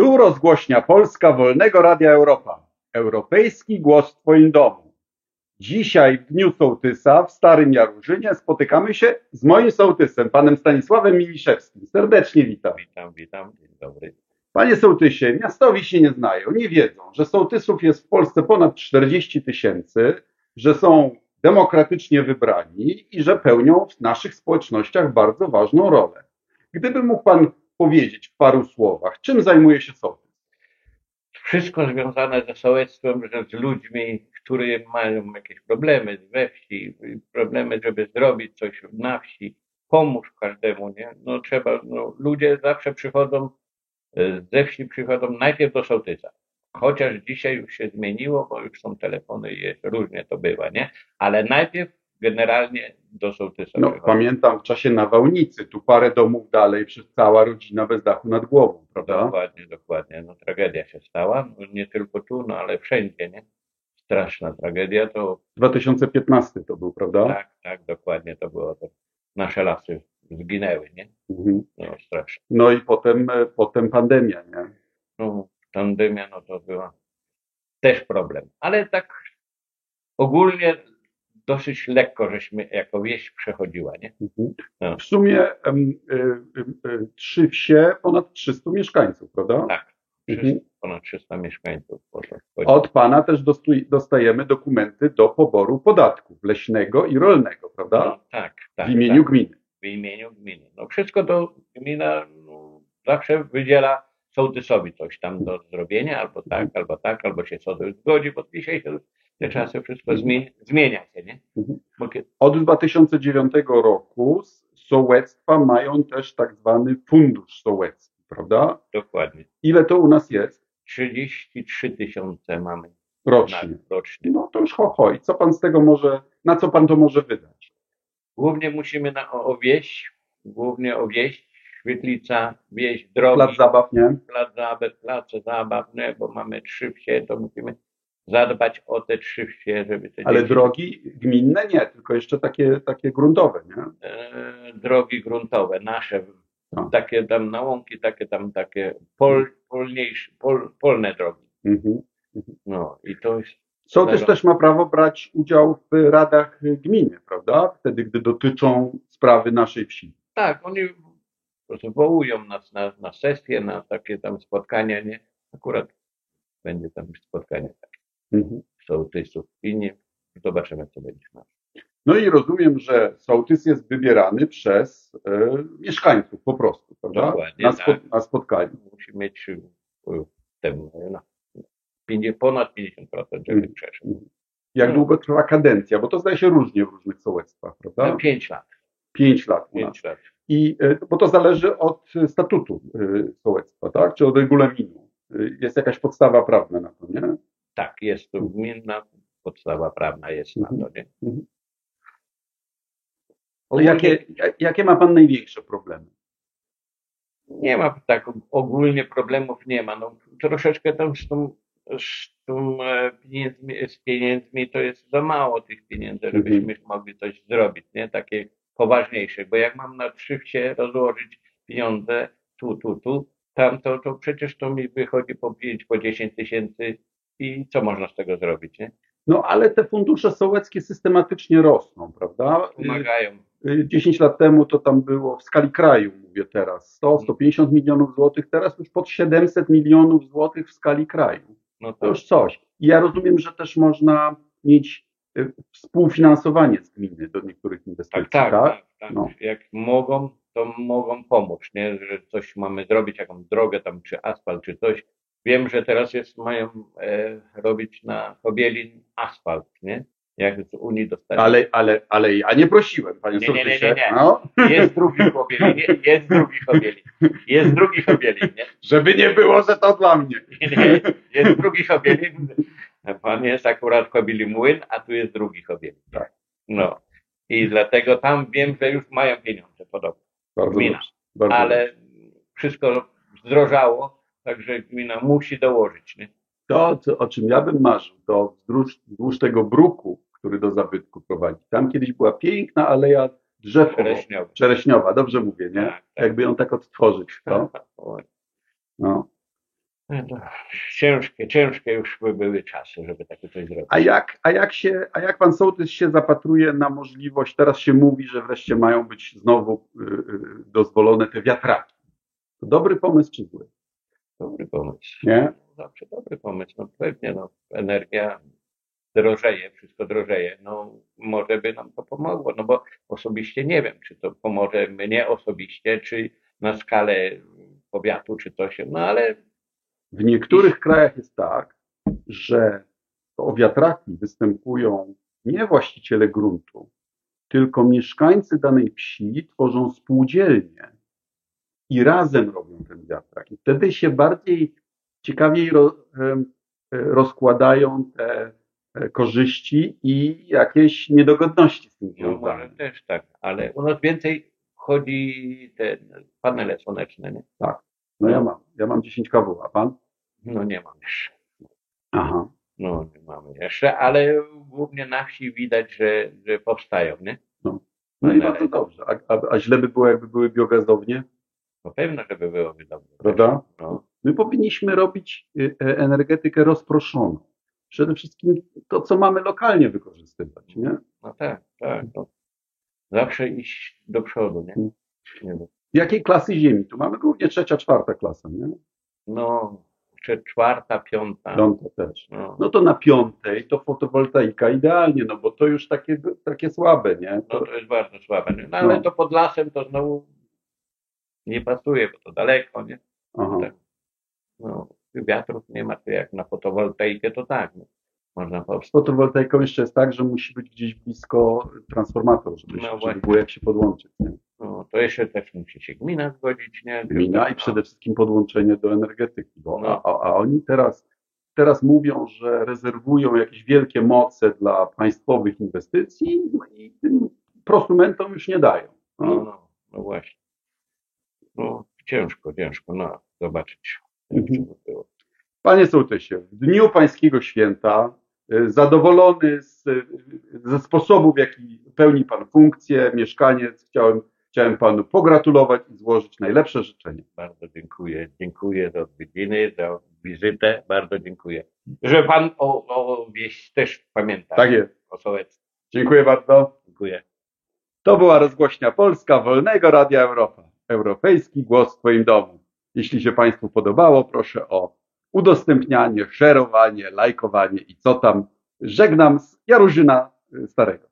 Tu rozgłośnia Polska Wolnego Radia Europa. Europejski głos w Twoim domu. Dzisiaj w Dniu Sołtysa w Starym Jaruszynie spotykamy się z moim sołtysem, panem Stanisławem Miliszewskim. Serdecznie witam. Witam, witam, dzień dobry. Panie sołtysie, miastowi się nie znają, nie wiedzą, że sołtysów jest w Polsce ponad 40 tysięcy, że są demokratycznie wybrani i że pełnią w naszych społecznościach bardzo ważną rolę. Gdyby mógł pan powiedzieć w paru słowach, czym zajmuje się sołtys? Wszystko związane ze sołectwem, z ludźmi, którzy mają jakieś problemy we wsi, problemy, żeby zrobić coś na wsi, pomóż każdemu, nie? No trzeba, no, ludzie zawsze przychodzą, e, ze wsi przychodzą najpierw do sołtysa. Chociaż dzisiaj już się zmieniło, bo już są telefony i jest, różnie to bywa, nie? Ale najpierw generalnie do sołtysa No, pamiętam w czasie nawałnicy, tu parę domów dalej, przez cała rodzina bez dachu nad głową, prawda? Dokładnie, dokładnie. No tragedia się stała, no, nie tylko tu, no ale wszędzie, nie? Straszna tragedia, to 2015 to był, prawda? tak, tak, dokładnie to było. To nasze lasy zginęły, nie? Mhm. No strasznie. No i potem, e, potem pandemia, nie? No, pandemia, no to była też problem. Ale tak ogólnie dosyć lekko żeśmy jako wieś przechodziła, nie? Mhm. No. W sumie y, y, y, trzy wsie, ponad 300 mieszkańców, prawda? Tak. Mhm. Wszyscy, ponad 300 mieszkańców. poszło. Od pana też dostajemy dokumenty do poboru podatków leśnego i rolnego, prawda? No, tak, tak. w imieniu tak. gminy. w imieniu gminy. No wszystko to gmina no, zawsze wydziela sołtysowi coś tam do zrobienia, albo tak, albo tak, albo się sołtys zgodzi, bo dzisiaj się te czasy wszystko zmienia, zmienia się, nie? Mhm. Bo kie- Od 2009 roku sołectwa mają też tak zwany fundusz sołecki, prawda? dokładnie. Ile to u nas jest 33 tysiące mamy rocznie? rocznie. No to już ho, ho. I co pan z tego może, na co pan to może wydać? Głównie musimy na, o, o wieś, głównie o wieś, świetlica, wieś, drogi, Plac zabaw, nie? plac zabaw, place zabawne, bo mamy trzy wsie, to musimy zadbać o te trzy wsie, żeby te Ale dzieci drogi gminne nie, tylko jeszcze takie, takie gruntowe, nie? e, drogi gruntowe, nasze, No. takie tam na łąki, takie tam takie pol, polniejsze, pol, polne drogi. Mhm. No i to jest, Sołtys też ma prawo brać udział w radach gminy, prawda? Wtedy, gdy dotyczą sprawy naszej wsi. tak, oni zwołują nas na, na sesję, na takie tam spotkania, nie? Akurat będzie tam spotkanie takie Mhm. sołtysów i nie, zobaczymy co będzie. No. No i rozumiem, że sołtys jest wybierany przez e, mieszkańców po prostu, prawda? Dokładnie, na, spo, tak. na spotkaniu. Musi mieć y, ten, no, 50, ponad 50%, żeby Mhm. przeszedł. Jak No. długo trwa kadencja? Bo to zdaje się różnie w różnych sołectwach, prawda? No, 5 lat. Pięć lat u nas. 5 lat. I, e, bo to zależy od e, statutu e, sołectwa, tak? Czy od regulaminu. Jest jakaś podstawa prawna na to, nie? Tak, jest to gminna podstawa prawna jest na to, nie? Mhm. Jakie, ja- jakie ma pan największe problemy? Nie ma tak ogólnie problemów nie ma. No, troszeczkę tam z tą, z, tą pieniędzmi, z pieniędzmi to jest za mało tych pieniędzy, Mhm. żebyśmy mogli coś zrobić, nie? Takie poważniejsze, bo jak mam na trzy wsie rozłożyć pieniądze tu, tu, tu, tam, to, to przecież to mi wychodzi po 5, po 10 tysięcy i co można z tego zrobić, nie? No ale te fundusze sołeckie systematycznie rosną, prawda? Pomagają. Y, 10 lat temu to tam było w skali kraju, mówię teraz, 100, 150 milionów złotych, teraz już pod 700 milionów złotych w skali kraju. No To to już coś. I ja rozumiem, że też można mieć y, współfinansowanie z gminy do niektórych inwestycji, tak, tak, tak, tak. No. Jak mogą, to mogą pomóc, nie? Że coś mamy zrobić, jakąś drogę tam, czy asfalt, czy coś. Wiem, że teraz jest, mają e, robić na Kobielin asfalt, nie? Jak z Unii dostali. Ale, ale, ale ja nie prosiłem, panie Nie, nie, nie, nie, nie. No, Jest drugi Kobielin, je- jest drugi Kobielin. Jest drugi Kobielin, nie? żeby nie było, że to dla mnie. Nie, nie, jest drugi Kobielin. Pan jest akurat Kobieli Młyn, a tu jest drugi Kobielin. Tak. No. I dlatego tam wiem, że już mają pieniądze podobno. Bardzo Gmina. Bardzo ale wszystko zdrożało, także gmina musi dołożyć. Nie? To, co, o czym ja bym marzył, to wzdłuż, wzdłuż tego bruku, który do zabytku prowadzi. Tam kiedyś była piękna aleja drzew owocowych. Czereśniowe. Czereśniowa, dobrze mówię, nie? Tak, tak. Jakby ją tak odtworzyć, to, no. No, ciężkie, ciężkie już by były czasy, żeby takie coś zrobić. A jak, a jak się, a jak pan sołtys się zapatruje na możliwość, teraz się mówi, że wreszcie mają być znowu y, y, dozwolone te wiatraki. To dobry pomysł czy zły? Dobry pomysł. Nie? Zawsze dobry pomysł. No pewnie, no, energia drożeje, wszystko drożeje. No może by nam to pomogło, no bo osobiście nie wiem, czy to pomoże mnie osobiście, czy na skalę powiatu, czy coś, no ale W niektórych krajach jest tak, że o wiatraki występują nie właściciele gruntu, tylko mieszkańcy danej wsi tworzą spółdzielnie i razem robią ten wiatrak. I wtedy się bardziej ciekawiej rozkładają te e, korzyści i jakieś niedogodności z tym no, związane. też tak, ale u nas więcej wchodzi te panele słoneczne, nie? No ja mam, ja mam 10 kW, a pan? No nie mam jeszcze. Aha. No nie mamy jeszcze, ale głównie na wsi widać, że, że powstają, nie? No i bardzo dobrze. A, a, a źle by było, jakby były biogazownie, No pewno, żeby było dobrze. prawda? No, My powinniśmy robić y, e, energetykę rozproszoną. Przede wszystkim to, co mamy lokalnie wykorzystywać, nie? no tak, tak. No. Zawsze iść do przodu, nie? nie wiem. Jakiej klasy ziemi? Tu mamy głównie trzecia, czwarta klasa, nie? No, czy czwarta, piąta. Piąta też. No, No to na piątej to fotowoltaika idealnie, no bo to już takie, takie słabe, nie? no To, to jest bardzo słabe. No ale No. to pod lasem to znowu nie pasuje, bo to daleko, nie? aha. Tak. No, wiatrów nie ma, to jak na fotowoltaikę to tak. No. Można po Z fotowoltaiką jeszcze jest tak, że musi być gdzieś blisko transformator, żeby, No się, żeby było jak się podłączyć. Nie? To jeszcze też musi się gmina zgodzić, nie? Gmina i przede wszystkim podłączenie do energetyki, bo No. a, a oni teraz, teraz mówią, że rezerwują jakieś wielkie moce dla państwowych inwestycji no i tym prosumentom już nie dają. No, No. no, no właśnie. No, ciężko, ciężko, no, zobaczyć. Mhm. Panie sołtysie, w dniu pańskiego święta, y, zadowolony z, y, ze sposobu, w jaki pełni pan funkcję, mieszkaniec, chciałem, chciałem panu pogratulować i złożyć najlepsze życzenia. Bardzo dziękuję. Dziękuję za odwiedziny, za wizytę. Bardzo dziękuję. Że pan o, o wieś też pamięta. Tak jest. O sołectwie. Dziękuję bardzo. Dziękuję. To była rozgłośnia Polska Wolnego Radia Europa. Europejski głos w Twoim domu. Jeśli się Państwu podobało, proszę o udostępnianie, szerowanie, lajkowanie i co tam. Żegnam z Jarzyna Starego.